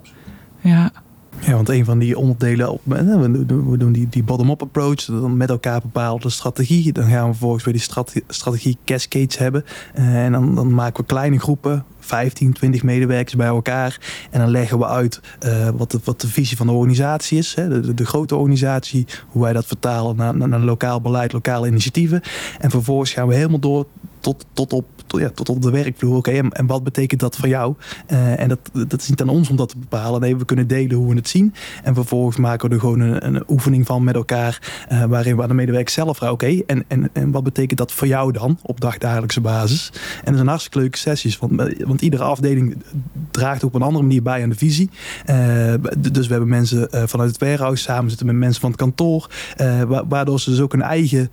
Ja. Ja, want een van die onderdelen, we doen die, die bottom-up approach, dan met elkaar bepalen de strategie. Dan gaan we vervolgens weer die strategie, cascades hebben. Uh, en dan, dan maken we kleine groepen, 15, 20 medewerkers bij elkaar. En dan leggen we uit uh, wat, de, wat de visie van de organisatie is. Hè, de, de, de, grote organisatie, hoe wij dat vertalen naar, naar, naar lokaal beleid, lokale initiatieven. En vervolgens gaan we helemaal door tot, tot, op, tot, ja, tot op de werkvloer. Oké, en, en, wat betekent dat voor jou? Uh, en dat, dat is niet aan ons om dat te bepalen. Nee, we kunnen delen hoe we het zien. En vervolgens maken we er gewoon een, een oefening van met elkaar. Uh, waarin we aan de medewerker zelf vragen. Oké, en, en, en wat betekent dat voor jou dan? Op dagdagelijkse basis. En dat zijn hartstikke leuke sessies. Want, want iedere afdeling draagt op een andere manier bij aan de visie. Uh, dus we hebben mensen vanuit het warehouse samen zitten met mensen van het kantoor. waardoor ze dus ook een eigen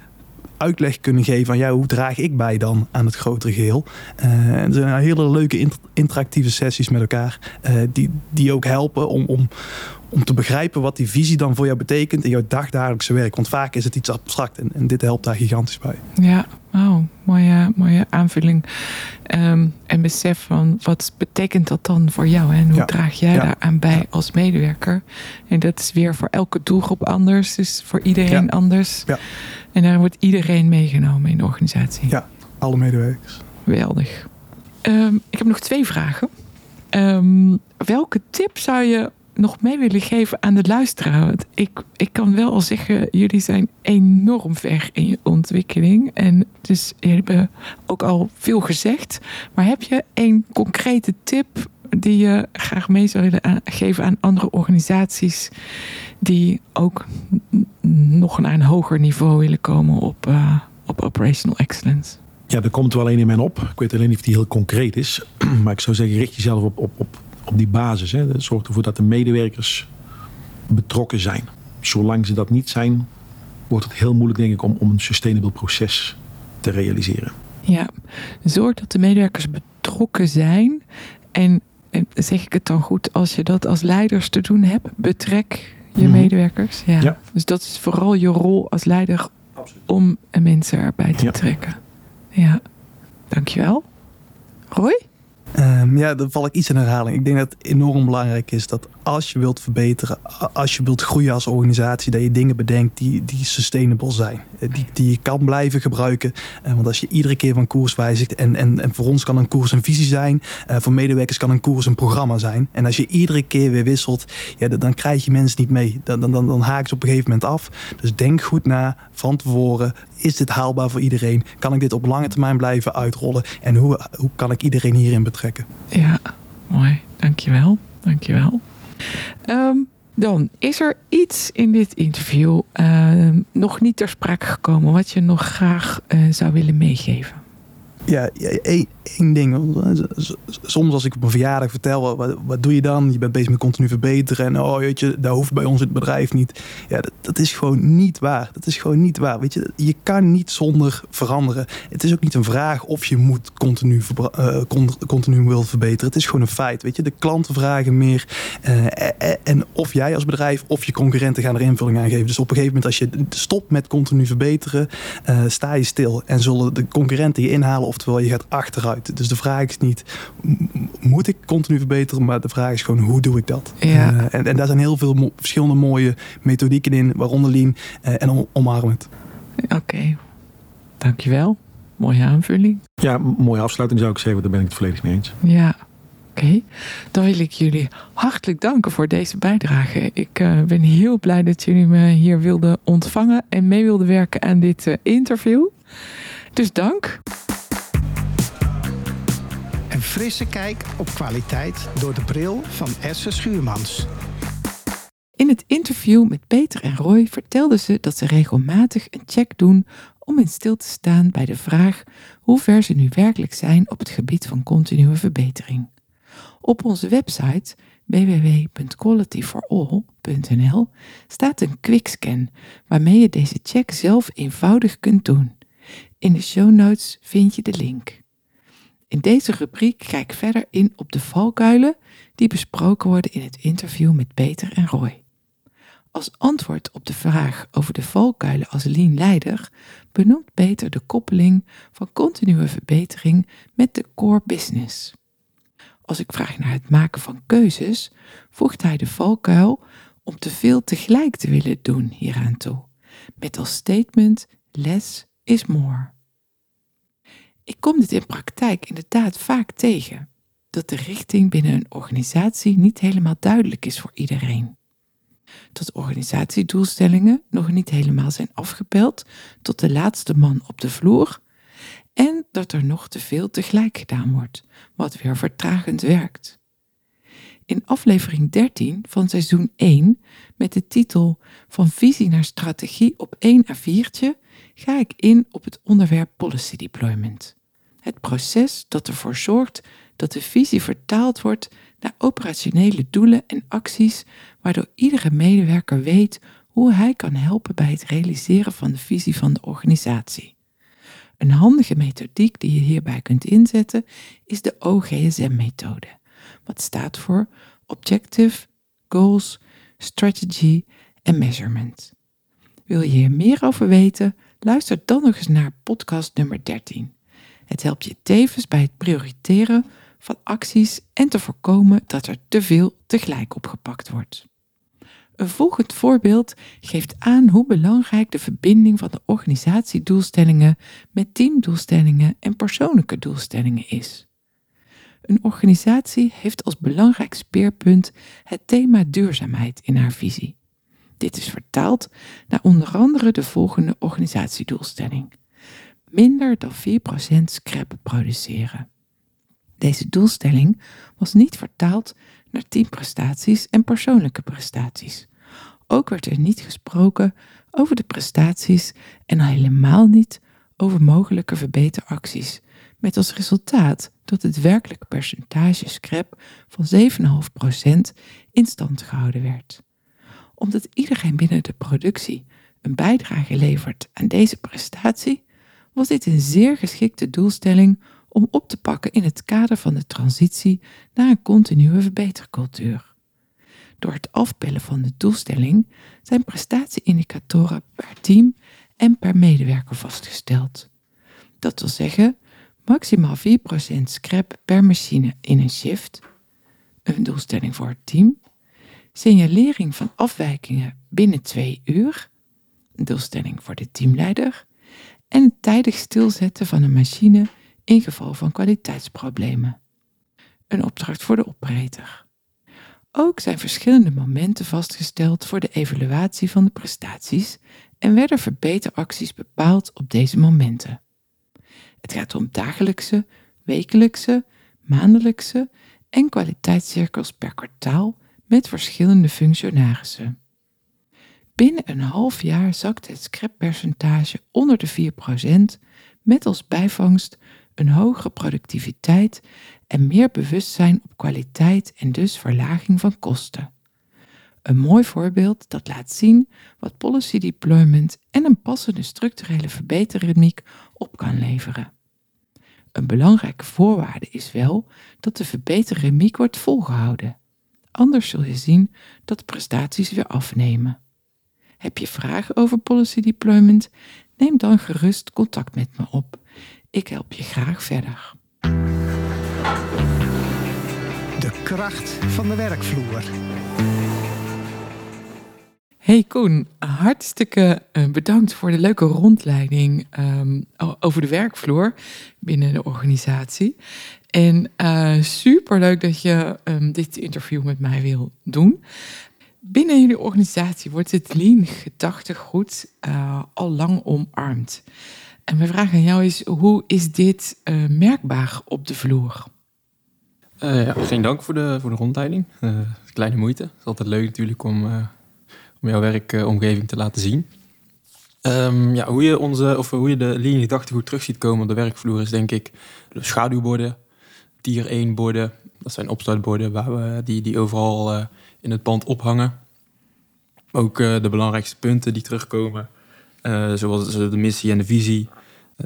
uitleg kunnen geven van ja, hoe draag ik bij dan aan het grotere geheel. Uh, er zijn hele leuke inter interactieve sessies met elkaar uh, die, die ook helpen om, om, om te begrijpen wat die visie dan voor jou betekent in jouw dagdagelijkse werk. Want vaak is het iets abstract en, en dit helpt daar gigantisch bij. Ja, oh, mooie, mooie aanvulling. Um, en besef van wat betekent dat dan voor jou en hoe ja. draag jij ja. daaraan bij als medewerker? En dat is weer voor elke doelgroep anders, dus voor iedereen anders. Ja. En daar wordt iedereen meegenomen in de organisatie. Ja, alle medewerkers. Geweldig. Um, ik heb nog twee vragen. Um, welke tip zou je nog mee willen geven aan de luisteraar? Want ik, ik kan wel al zeggen, jullie zijn enorm ver in je ontwikkeling. En dus jullie hebben ook al veel gezegd. Maar heb je een concrete tip die je graag mee zou willen geven aan andere organisaties die ook nog naar een hoger niveau willen komen op, uh, op operational excellence? Ja, er komt wel een in mijn op. Ik weet alleen niet of die heel concreet is. Maar ik zou zeggen, richt jezelf op, op, op, op die basis. Hè. Zorg ervoor dat de medewerkers betrokken zijn. Zolang ze dat niet zijn, wordt het heel moeilijk, denk ik, om, om een sustainable proces te realiseren. Ja, zorg dat de medewerkers betrokken zijn. En, en zeg ik het dan goed, als je dat als leiders te doen hebt, betrek je mm -hmm. medewerkers. Ja. ja. Dus dat is vooral je rol als leider Absoluut. om mensen erbij te Ja. trekken. Ja, dankjewel. Roy? Ehm, ja, dan val ik iets in herhaling. Ik denk dat het enorm belangrijk is dat als je wilt verbeteren, als je wilt groeien als organisatie, dat je dingen bedenkt die, die sustainable zijn. Eh, die, die je kan blijven gebruiken. Uh, want als je iedere keer van koers wijzigt, en, en, en voor ons kan een koers een visie zijn, uh, voor medewerkers kan een koers een programma zijn. En als je iedere keer weer wisselt, ja, dan, krijg je mensen niet mee. Dan, dan, dan, dan ze op een gegeven moment af. Dus denk goed na van tevoren. Is dit haalbaar voor iedereen? Kan ik dit op lange termijn blijven uitrollen? En hoe, hoe kan ik iedereen hierin betrekken? Ja, mooi. Dankjewel. Dankjewel. Um, dan, is er iets in dit interview uh, nog niet ter sprake gekomen wat je nog graag uh, zou willen meegeven? Ja, één, ding. Soms als ik op een verjaardag vertel, wat, doe je dan? Je bent bezig met continu verbeteren. En oh, weet je, dat hoeft bij ons het bedrijf niet. Ja, dat, dat, is gewoon niet waar. Dat is gewoon niet waar. Weet je, je kan niet zonder veranderen. Het is ook niet een vraag of je moet continu, uh, continu wil verbeteren. Het is gewoon een feit. Weet je, de klanten vragen meer. Uh, en of jij als bedrijf of je concurrenten gaan er invulling aan geven. Dus op een gegeven moment als je stopt met continu verbeteren, sta je stil. En zullen de concurrenten je inhalen oftewel je gaat achteruit. Dus de vraag is niet, moet ik continu verbeteren? Maar de vraag is gewoon, hoe doe ik dat? Ja. Uh, en, en daar zijn heel veel mo verschillende mooie methodieken in, waaronder Lean uh, en om, omarm het. Oké, okay. dankjewel. Mooie aanvulling. Ja, mooie afsluiting zou ik zeggen, daar ben ik het volledig mee eens. Ja, Oké, okay. dan wil ik jullie hartelijk danken voor deze bijdrage. Ik uh, ben heel blij dat jullie me hier wilden ontvangen en mee wilden werken aan dit uh, interview. Dus dank. Frisse kijk op kwaliteit door de bril van Esse Schuurmans. In het interview met Peter en Roy vertelden ze dat ze regelmatig een check doen om in stil te staan bij de vraag hoe ver ze nu werkelijk zijn op het gebied van continue verbetering. Op onze website www.qualityforall.nl staat een quickscan waarmee je deze check zelf eenvoudig kunt doen. In de show notes vind je de link. In deze rubriek ik verder in op de valkuilen die besproken worden in het interview met Peter en Roy. Als antwoord op de vraag over de valkuilen als lean-leider benoemt Peter de koppeling van continue verbetering met de core business. Als ik vraag naar het maken van keuzes, voegt hij de valkuil om te veel tegelijk te willen doen hieraan toe, met als statement less is more. Ik kom dit in praktijk inderdaad vaak tegen, dat de richting binnen een organisatie niet helemaal duidelijk is voor iedereen. Dat organisatiedoelstellingen nog niet helemaal zijn afgepeld tot de laatste man op de vloer en dat er nog te veel tegelijk gedaan wordt, wat weer vertragend werkt. In aflevering 13 van seizoen 1, met de titel Van visie naar strategie op één A4'tje, ga ik in op het onderwerp policy deployment. Het proces dat ervoor zorgt dat de visie vertaald wordt naar operationele doelen en acties, waardoor iedere medewerker weet hoe hij kan helpen bij het realiseren van de visie van de organisatie. Een handige methodiek die je hierbij kunt inzetten is de OGSM-methode, wat staat voor Objective, Goals, Strategy en Measurement. Wil je hier meer over weten? Luister dan nog eens naar podcast nummer 13. Het helpt je tevens bij het prioriteren van acties en te voorkomen dat er te veel tegelijk opgepakt wordt. Een volgend voorbeeld geeft aan hoe belangrijk de verbinding van de organisatiedoelstellingen met teamdoelstellingen en persoonlijke doelstellingen is. Een organisatie heeft als belangrijk speerpunt het thema duurzaamheid in haar visie. Dit is vertaald naar onder andere de volgende organisatiedoelstelling: minder dan 4% scrap produceren. Deze doelstelling was niet vertaald naar teamprestaties en persoonlijke prestaties. Ook werd er niet gesproken over de prestaties en helemaal niet over mogelijke verbeteracties, met als resultaat dat het werkelijke percentage scrap van 7,5% in stand gehouden werd. Omdat iedereen binnen de productie een bijdrage levert aan deze prestatie, was dit een zeer geschikte doelstelling om op te pakken in het kader van de transitie naar een continue verbetercultuur. Door het afpellen van de doelstelling zijn prestatieindicatoren per team en per medewerker vastgesteld. Dat wil zeggen, maximaal 4% scrap per machine in een shift, een doelstelling voor het team, signalering van afwijkingen binnen twee uur, een doelstelling voor de teamleider, en het tijdig stilzetten van een machine in geval van kwaliteitsproblemen. Een opdracht voor de operator. Ook zijn verschillende momenten vastgesteld voor de evaluatie van de prestaties en werden verbeteracties bepaald op deze momenten. Het gaat om dagelijkse, wekelijkse, maandelijkse en kwaliteitscirkels per kwartaal met verschillende functionarissen. Binnen een half jaar zakt het scrappercentage onder de 4%, met als bijvangst een hogere productiviteit en meer bewustzijn op kwaliteit en dus verlaging van kosten. Een mooi voorbeeld dat laat zien wat policy deployment en een passende structurele verbetering op kan leveren. Een belangrijke voorwaarde is wel dat de verbetering wordt volgehouden. Anders zul je zien dat de prestaties weer afnemen. Heb je vragen over policy deployment? Neem dan gerust contact met me op. Ik help je graag verder. De kracht van de werkvloer. Hey Koen, hartstikke eh, bedankt voor de leuke rondleiding ehm, over de werkvloer binnen de organisatie. En uh, super leuk dat je um, dit interview met mij wil doen. Binnen jullie organisatie wordt het lean gedachtegoed uh, al lang omarmd. En mijn vraag aan jou is, hoe is dit merkbaar op de vloer? ja, geen dank voor de, voor de rondleiding. kleine moeite. Het is altijd leuk natuurlijk om om jouw werkomgeving te laten zien. Um, ja, hoe, je onze, of hoe je de linie gedachtegoed terug ziet komen op de werkvloer is denk ik de schaduwborden, tier 1 borden. Dat zijn opstartborden waar we, die, die overal uh, in het pand ophangen. Ook uh, de belangrijkste punten die terugkomen, uh, zoals de missie en de visie.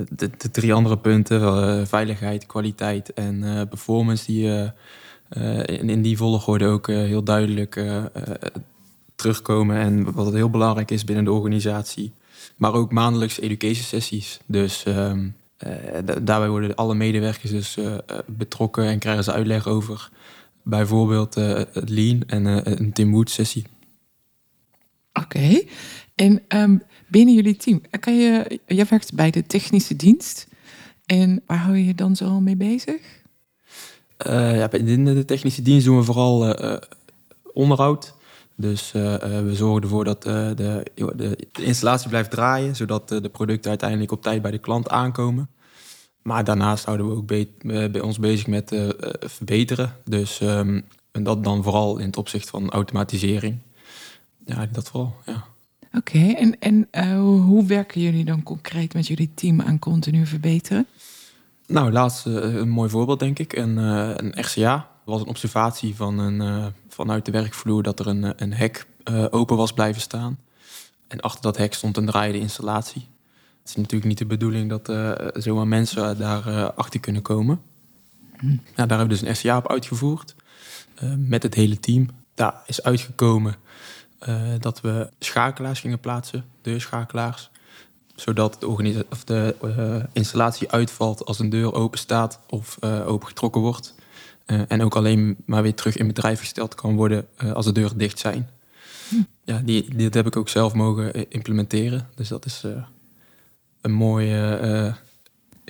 De, de drie andere punten, veiligheid, kwaliteit en performance, die in, in die volgorde ook heel duidelijk terugkomen. En wat heel belangrijk is binnen de organisatie. Maar ook maandelijks education sessies. Dus um, daarbij worden alle medewerkers dus uh, betrokken en krijgen ze uitleg over bijvoorbeeld het Lean en een Tim Wood sessie. Oké. En um, binnen jullie team, kan je, jij werkt bij de technische dienst. En waar hou je je dan zo mee bezig? ja, binnen de technische dienst doen we vooral onderhoud. Dus uh, we zorgen ervoor dat uh, de, de, installatie blijft draaien, zodat de producten uiteindelijk op tijd bij de klant aankomen. Maar daarnaast houden we ook bij ons bezig met verbeteren. Dus um, en dat dan vooral in het opzicht van automatisering. Ja, dat vooral, ja. Oké, en, en hoe werken jullie dan concreet met jullie team aan continu verbeteren? Nou, laatst een mooi voorbeeld denk ik. Een, een RCA was een observatie van een vanuit de werkvloer dat er een, eh, een hek uh, open was blijven staan. En achter dat hek stond een draaide installatie. Het is natuurlijk niet de bedoeling dat uh, zomaar mensen daar uh, achter kunnen komen. Hm. daar hebben we dus een SCA op uitgevoerd. met het hele team. Daar is uitgekomen dat we schakelaars gingen plaatsen, deurschakelaars. Zodat de, of de installatie uitvalt als een deur open staat of opengetrokken wordt. Uh, en ook alleen maar weer terug in bedrijf gesteld kan worden uh, als de deuren dicht zijn. Ja, die, die, dat heb ik ook zelf mogen eh, implementeren. Dus dat is een mooie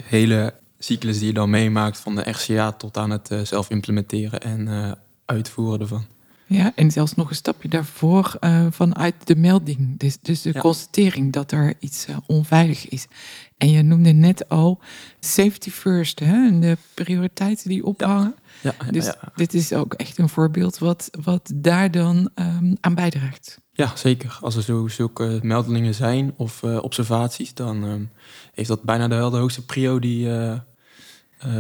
hele cyclus die je dan meemaakt van de RCA tot aan het zelf implementeren en uitvoeren ervan. Ja, en zelfs nog een stapje daarvoor uh, vanuit de melding. Dus, dus de constatering dat er iets uh, onveilig is. En je noemde net al safety first, hè? En de prioriteiten die ophangen. Ja. ja dus dit is ook echt een voorbeeld wat, wat daar dan um, aan bijdraagt. Ja, zeker. Als er zo, zulke meldingen zijn of uh, observaties, dan um, heeft dat bijna de, wel de hoogste prio die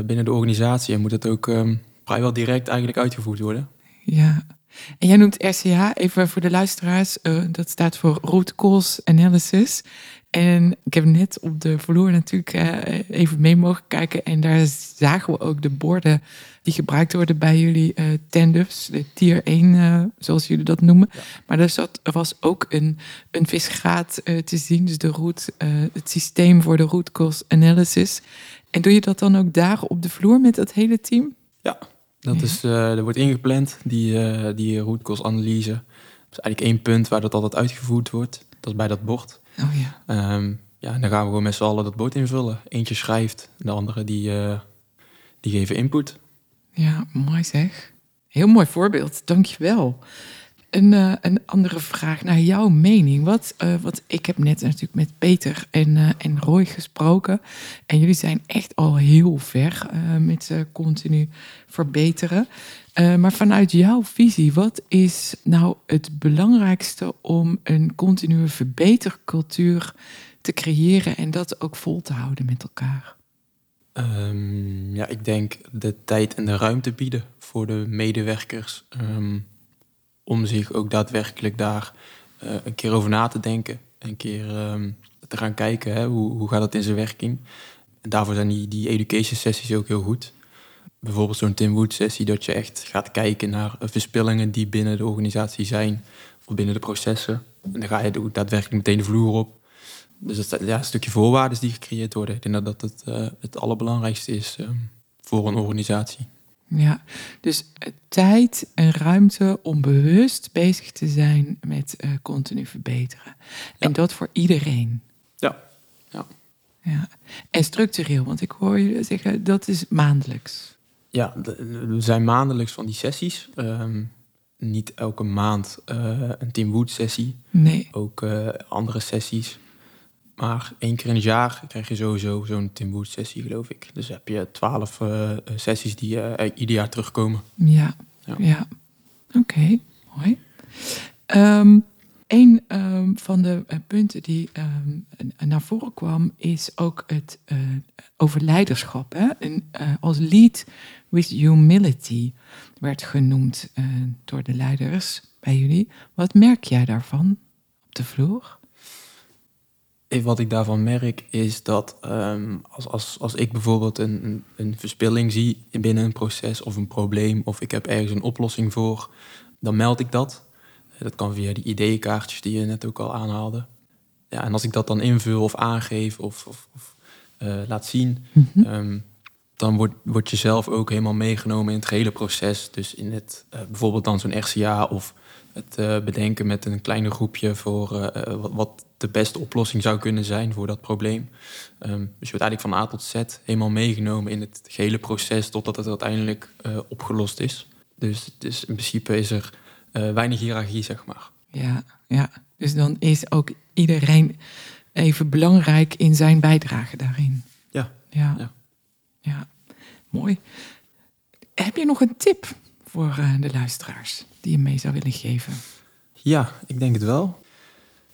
binnen de organisatie. En moet het ook um, vrijwel direct eigenlijk uitgevoerd worden. Ja, en jij noemt RCA, even voor de luisteraars, uh, dat staat voor Root Cause Analysis. En ik heb net op de vloer natuurlijk uh, even mee mogen kijken. En daar zagen we ook de borden die gebruikt worden bij jullie uh, tenders. De tier 1, zoals jullie dat noemen. Maar er, zat, was ook een, een visgraat te zien. Dus de root, het systeem voor de root cause analysis. En doe je dat dan ook dagen op de vloer met dat hele team? Ja, dat Ja. is, eh, er wordt ingepland, die, eh die root-cause-analyse. Dat is eigenlijk één punt waar dat altijd uitgevoerd wordt. Dat is bij dat bord. Oh ja. Ehm, ja, en dan gaan we gewoon met z'n allen dat bord invullen. Eentje schrijft, de andere die, eh, die geven input. Ja, mooi zeg. Heel mooi voorbeeld, dankjewel. Een, eh, een andere vraag naar jouw mening. Wat, eh, wat, ik heb net natuurlijk met Peter en, eh, en Roy gesproken. En jullie zijn echt al heel ver met continu verbeteren. Maar vanuit jouw visie, wat is nou het belangrijkste om een continue verbetercultuur te creëren en dat ook vol te houden met elkaar? Ehm, ja, ik denk de tijd en de ruimte bieden voor de medewerkers. ehm, om zich ook daadwerkelijk daar eh, een keer over na te denken. Een keer ehm, te gaan kijken, hè, hoe, hoe gaat dat in zijn werking. En daarvoor zijn die, die education sessies ook heel goed. Bijvoorbeeld zo'n Tim Wood sessie, dat je echt gaat kijken naar verspillingen die binnen de organisatie zijn. Of binnen de processen. En dan ga je daadwerkelijk meteen de vloer op. Dus dat ja, een stukje voorwaarden die gecreëerd worden. Ik denk dat dat het, eh, het allerbelangrijkste is ehm, voor een organisatie. Ja, dus eh, tijd en ruimte om bewust bezig te zijn met eh, continu verbeteren. En dat voor iedereen. Ja, ja. Ja. En structureel, want ik hoor je zeggen dat is maandelijks. Ja, er zijn maandelijks van die sessies. Ehm, niet elke maand eh, een Team Wood sessie. Nee. Ook andere sessies. Maar één keer in het jaar krijg je sowieso zo'n Tim Wood sessie, geloof ik. Dus heb je twaalf eh, sessies die eh, ieder jaar terugkomen. Ja, ja. Ja. Oké, mooi. Ehm, een ehm, van de eh, punten die ehm, naar voren kwam, is ook het eh, over leiderschap. Hè? En, eh, als lead with humility werd genoemd eh, door de leiders bij jullie. Wat merk jij daarvan op de vloer? Eh, Wat ik daarvan merk is dat ehm, als, als, als ik bijvoorbeeld een, een, een verspilling zie binnen een proces of een probleem, of ik heb ergens een oplossing voor, dan meld ik dat. Eh, Dat kan via die ideeënkaartjes die je net ook al aanhaalde. Ja, en als ik dat dan invul of aangeef of, of, of eh, laat zien, ehm, dan wordt word je zelf ook helemaal meegenomen in het gehele proces. Dus in het bijvoorbeeld dan zo'n RCA of het eh, bedenken met een kleine groepje voor eh, eh, wat, de beste oplossing zou kunnen zijn voor dat probleem. Ehm, dus je wordt eigenlijk van A tot Z helemaal meegenomen in het gehele proces totdat het uiteindelijk opgelost is. Dus, dus in principe is er weinig hiërarchie, zeg maar. Ja, ja, dus dan is ook iedereen even belangrijk in zijn bijdrage daarin. Ja. Ja, Ja. ja. mooi. Heb je nog een tip voor eh, de luisteraars die je mee zou willen geven? Ja, ik denk het wel.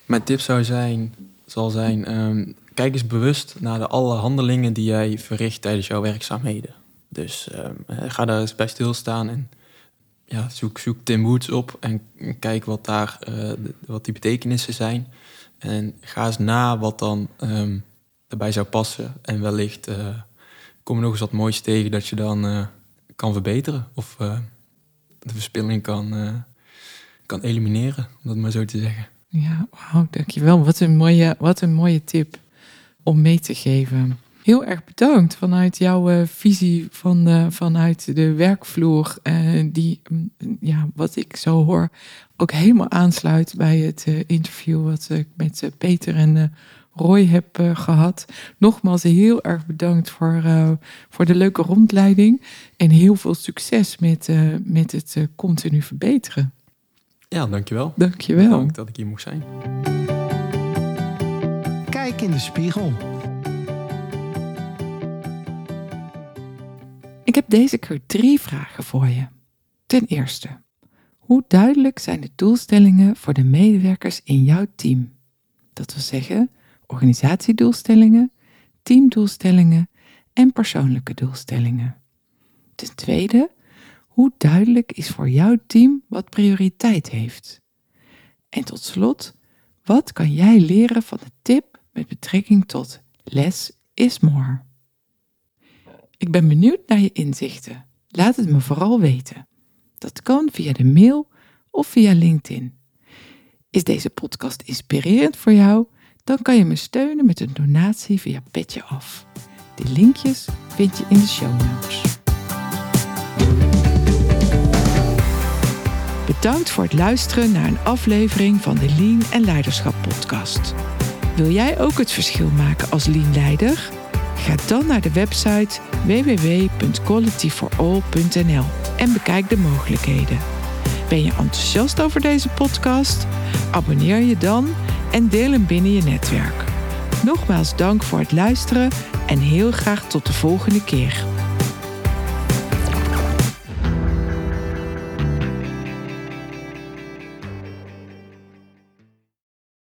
Mijn tip zou zijn, zal zijn, ehm, kijk eens bewust naar de alle handelingen die jij verricht tijdens jouw werkzaamheden. Dus ehm, eh, ga daar eens bij stilstaan en ja, zoek, zoek Tim Woods op en kijk wat, daar, eh, wat die betekenissen zijn. En ga eens na wat dan ehm erbij zou passen. En wellicht eh, kom je nog eens wat moois tegen dat je dan kan verbeteren. Of de verspilling kan, eh, kan elimineren, om dat maar zo te zeggen. Ja, wauw, dankjewel. Wat een, mooie, wat een mooie tip om mee te geven. Heel erg bedankt vanuit jouw eh, visie van, vanuit de werkvloer. eh, die, mm, ja, wat ik zo hoor, ook helemaal aansluit bij het interview wat ik met Peter en Roy heb eh, gehad. Nogmaals heel erg bedankt voor, eh, voor de leuke rondleiding. En heel veel succes met, eh, met het continu verbeteren. Ja, dankjewel. Dankjewel. Bedankt dat ik hier mocht zijn. Kijk in de spiegel. Ik heb deze keer drie vragen voor je. Ten eerste, hoe duidelijk zijn de doelstellingen voor de medewerkers in jouw team? Dat wil zeggen, organisatiedoelstellingen, teamdoelstellingen en persoonlijke doelstellingen. Ten tweede, hoe duidelijk is voor jouw team wat prioriteit heeft? En tot slot, wat kan jij leren van de tip met betrekking tot less is more? Ik ben benieuwd naar je inzichten. Laat het me vooral weten. Dat kan via de mail of via LinkedIn. Is deze podcast inspirerend voor jou? Dan kan je me steunen met een donatie via Petje Af. De linkjes vind je in de show notes. Bedankt voor het luisteren naar een aflevering van de Lean en Leiderschap podcast. Wil jij ook het verschil maken als Lean Leider? Ga dan naar de website www.qualityforall.nl en bekijk de mogelijkheden. Ben je enthousiast over deze podcast? Abonneer je dan en deel hem binnen je netwerk. Nogmaals dank voor het luisteren en heel graag tot de volgende keer.